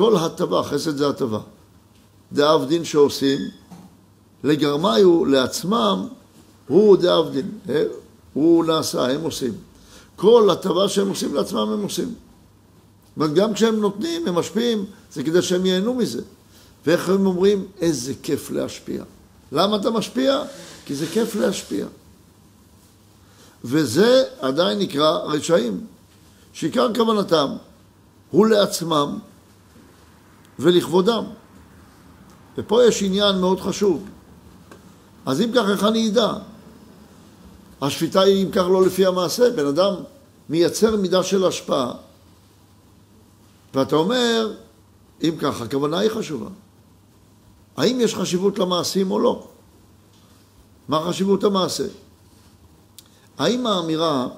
כל הטבה, חסד זה הטבה. דאב דין שעושים, לגרמיו, לעצמם, הוא דאב דין. הוא נעשה, הם עושים. כל הטבה שהם עושים לעצמם הם עושים. אבל גם כשהם נותנים, הם משפיעים, זה כדי שהם ייהנו מזה. ואיך הם אומרים? איזה כיף להשפיע. למה אתה משפיע? כי זה כיף להשפיע. וזה עדיין נקרא רשעים, שעיקר כוונתם הוא לעצמם ולכבודם. ופה יש עניין מאוד חשוב. אז אם כך, איך אני אדע? השפיטה היא אם כך לא לפי המעשה. בן אדם מייצר מידה של השפעה, ואתה אומר, אם כך, הכוונה היא חשובה. האם יש חשיבות למעשים או לא? מה חשיבות המעשה? האם האמירה,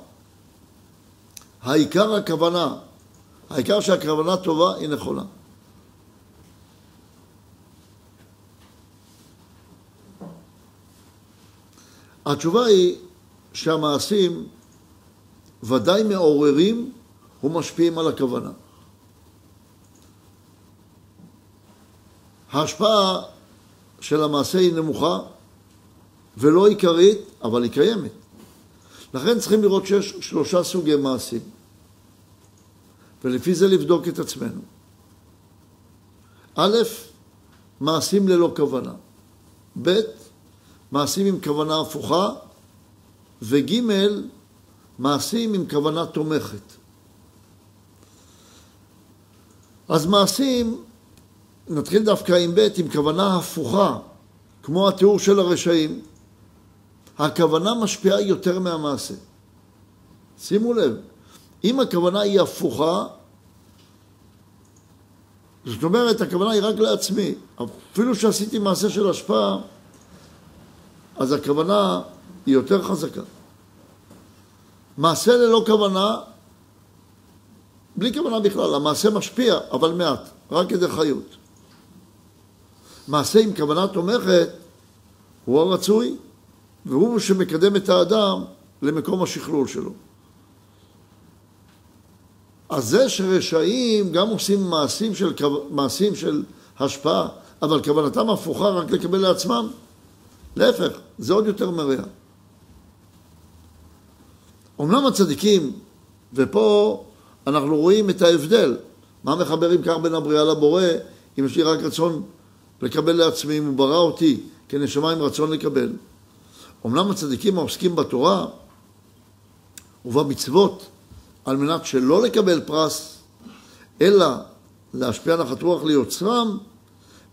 העיקר הכוונה, העיקר שהכוונה טובה היא נכונה? התשובה היא שהמעשים ודאי מעוררים ומשפיעים על הכוונה. ההשפעה של המעשה היא נמוכה ולא עיקרית, אבל היא קיימת. לכן צריכים לראות שיש שלושה סוגי מעשים, ולפי זה לבדוק את עצמנו. א', מעשים ללא כוונה. ב', מעשים עם כוונה הפוכה, וג', מעשים עם כוונה תומכת. אז מעשים, נתחיל דווקא עם ב', עם כוונה הפוכה, כמו התיאור של הרשעים. הכוונה משפיעה יותר מהמעשה. שימו לב, אם הכוונה היא הפוכה, זאת אומרת, הכוונה היא רק לעצמי. אפילו שעשיתי מעשה של השפעה, אז הכוונה היא יותר חזקה. מעשה ללא כוונה, בלי כוונה בכלל, המעשה משפיע, אבל מעט, רק כדי חיות. מעשה עם כוונה תומכת הוא הרצוי, והוא שמקדם את האדם למקום השכלול שלו. אז זה שרשעים גם עושים מעשים של, מעשים של השפעה, אבל כוונתם הפוכה רק לקבל לעצמם, להפך, זה עוד יותר מרע. אמנם הצדיקים, ופה אנחנו רואים את ההבדל, מה מחבר אם כך בין הבריאה לבורא, אם יש לי רק רצון לקבל לעצמי, אם הוא ברא אותי כנשמה עם רצון לקבל. אמנם הצדיקים העוסקים בתורה ובמצוות על מנת שלא לקבל פרס, אלא להשפיע נחת רוח ליוצרם,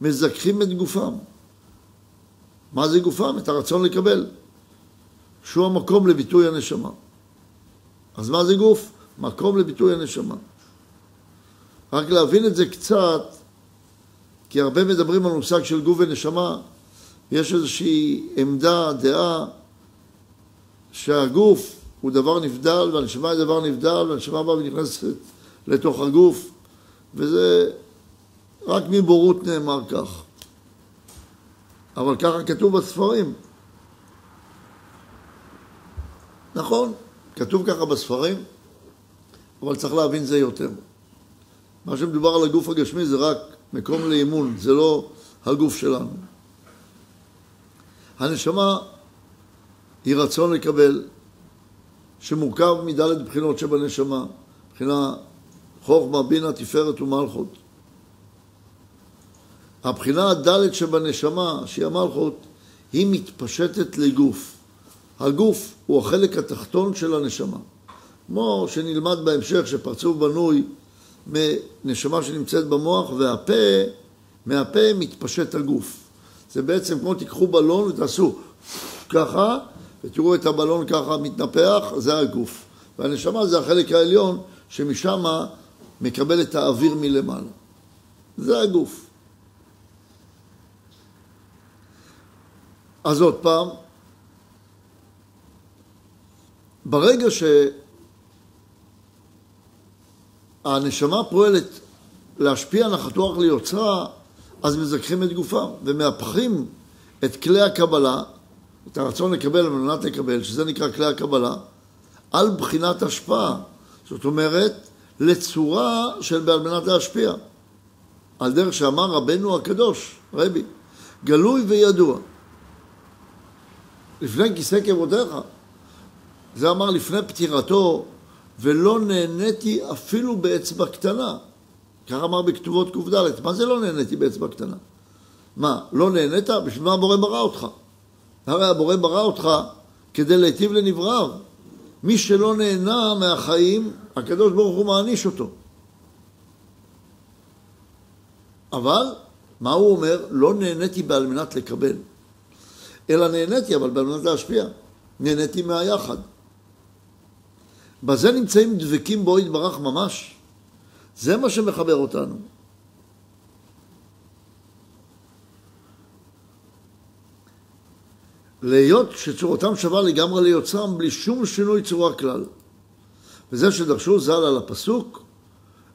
מזכחים את גופם. מה זה גופם? את הרצון לקבל, שהוא המקום לביטוי הנשמה. אז מה זה גוף? מקום לביטוי הנשמה. רק להבין את זה קצת, כי הרבה מדברים על מושג של גוף ונשמה, יש איזושהי עמדה, דעה, שהגוף הוא דבר נבדל והנשמה היא דבר נבדל והנשמה באה ונכנסת לתוך הגוף וזה רק מבורות נאמר כך. אבל ככה כתוב בספרים. נכון, כתוב ככה בספרים, אבל צריך להבין זה יותר. מה שמדובר על הגוף הגשמי זה רק מקום לאימון, זה לא הגוף שלנו. הנשמה היא רצון לקבל, שמורכב מדלת בחינות שבנשמה, מבחינה חוכמה, בינה, תפארת ומלכות. הבחינה הדלת שבנשמה, שהיא המלכות, היא מתפשטת לגוף. הגוף הוא החלק התחתון של הנשמה. כמו שנלמד בהמשך שפרצוף בנוי מנשמה שנמצאת במוח והפה, מהפה מתפשט הגוף. זה בעצם כמו תיקחו בלון ותעשו ככה, ותראו את הבלון ככה מתנפח, זה הגוף. והנשמה זה החלק העליון שמשם מקבל את האוויר מלמעלה. זה הגוף. אז עוד פעם, ברגע שהנשמה פועלת להשפיע נחת רוח ליוצרה, אז מזכחים את גופם ומהפכים את כלי הקבלה, את הרצון לקבל על מנת לקבל, שזה נקרא כלי הקבלה, על בחינת השפעה. זאת אומרת, לצורה של בעל מנת להשפיע. על דרך שאמר רבנו הקדוש, רבי, גלוי וידוע. לפני כיסא כבודיך. זה אמר לפני פטירתו, ולא נהניתי אפילו באצבע קטנה. כך אמר בכתובות קד. מה זה לא נהניתי באצבע קטנה? מה, לא נהנית? בשביל מה הבורא ברא אותך? הרי הבורא ברא אותך כדי להיטיב לנבראיו. מי שלא נהנה מהחיים, הקדוש ברוך הוא מעניש אותו. אבל, מה הוא אומר? לא נהניתי בעל מנת לקבל. אלא נהניתי, אבל בעל מנת להשפיע. נהניתי מהיחד. בזה נמצאים דבקים בו יתברך ממש. זה מה שמחבר אותנו. להיות שצורתם שווה לגמרי ליוצרם בלי שום שינוי צורה כלל. וזה שדרשו ז"ל על הפסוק,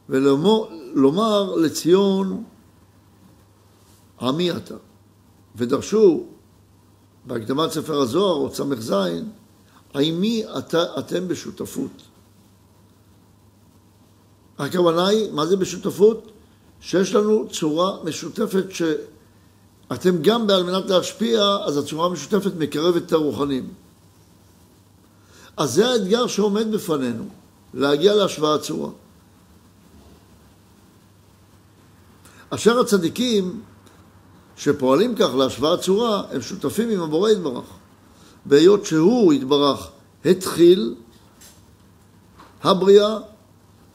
ולומר לציון עמי אתה. ודרשו בהקדמת ספר הזוהר או ס"ז, עימי אתה, אתם בשותפות. הכוונה היא, מה זה בשותפות? שיש לנו צורה משותפת שאתם גם בעל מנת להשפיע, אז הצורה המשותפת מקרבת את הרוחנים. אז זה האתגר שעומד בפנינו, להגיע להשוואת צורה. אשר הצדיקים שפועלים כך להשוואת צורה, הם שותפים עם הבורא יתברך. בהיות שהוא יתברך התחיל הבריאה,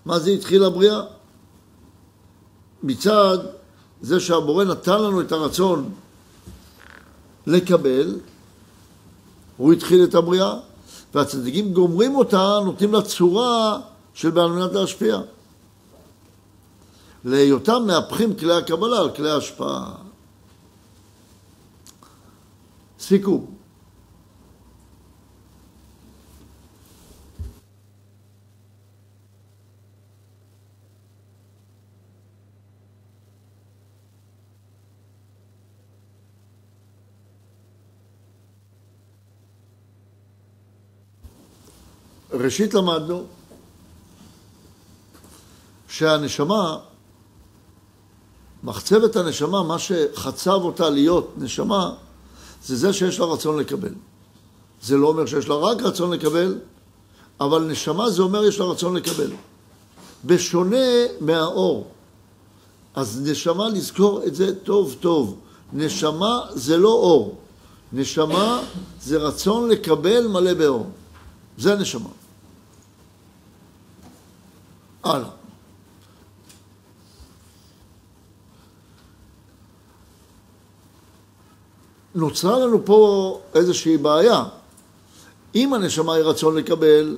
מה זה התחיל הבריאה? מצד זה שהבורא נתן לנו את הרצון לקבל, הוא התחיל את הבריאה, והצדיקים גומרים אותה, נותנים לה צורה של בעל מנת להשפיע. להיותם מהפכים כלי הקבלה על כלי ההשפעה. סיכום. ראשית למדנו שהנשמה, מחצבת הנשמה, מה שחצב אותה להיות נשמה, זה זה שיש לה רצון לקבל. זה לא אומר שיש לה רק רצון לקבל, אבל נשמה זה אומר יש לה רצון לקבל. בשונה מהאור. אז נשמה, לזכור את זה טוב טוב. נשמה זה לא אור. נשמה זה רצון לקבל מלא באור. זה נשמה. הלאה. נוצרה לנו פה איזושהי בעיה. אם הנשמה היא רצון לקבל,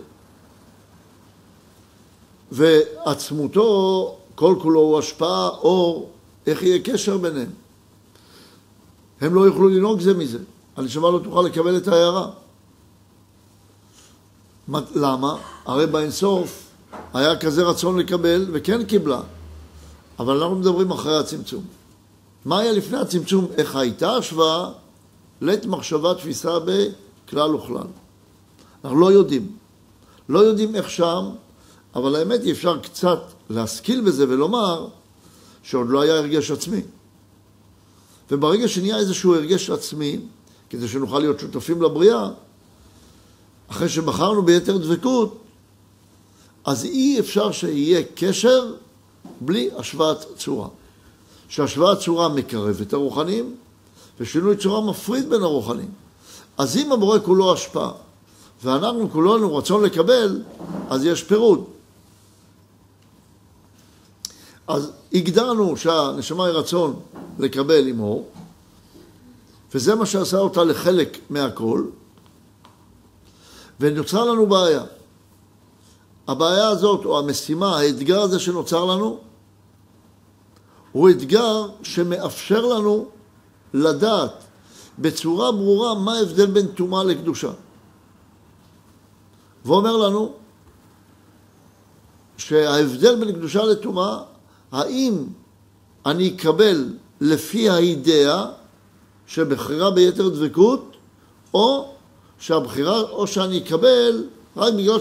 ועצמותו, כל כולו הוא השפעה, אור, איך יהיה קשר ביניהם? הם לא יוכלו לנהוג זה מזה. הנשמה לא תוכל לקבל את ההערה. למה? הרי באינסוף היה כזה רצון לקבל וכן קיבלה. אבל אנחנו מדברים אחרי הצמצום. מה היה לפני הצמצום? איך הייתה השוואה? לית מחשבה תפיסה בכלל וכלל. אנחנו לא יודעים. לא יודעים איך שם, אבל האמת היא אפשר קצת להשכיל בזה ולומר שעוד לא היה הרגש עצמי. וברגע שנהיה איזשהו הרגש עצמי, כדי שנוכל להיות שותפים לבריאה, אחרי שבחרנו ביתר דבקות, אז אי אפשר שיהיה קשר בלי השוואת צורה. שהשוואת צורה מקרב את הרוחנים, ושינוי צורה מפריד בין הרוחנים. אז אם הבורא כולו השפעה, ואנחנו כולנו רצון לקבל, אז יש פירוד. אז הגדרנו שהנשמה היא רצון לקבל עם אור, וזה מה שעשה אותה לחלק מהכל, ונוצרה לנו בעיה. הבעיה הזאת, או המשימה, האתגר הזה שנוצר לנו, הוא אתגר שמאפשר לנו לדעת בצורה ברורה מה ההבדל בין טומאה לקדושה. ואומר לנו שההבדל בין קדושה לטומאה, האם אני אקבל לפי האידאה שבחירה ביתר דבקות, או שהבחירה, או שאני אקבל רק בגלל.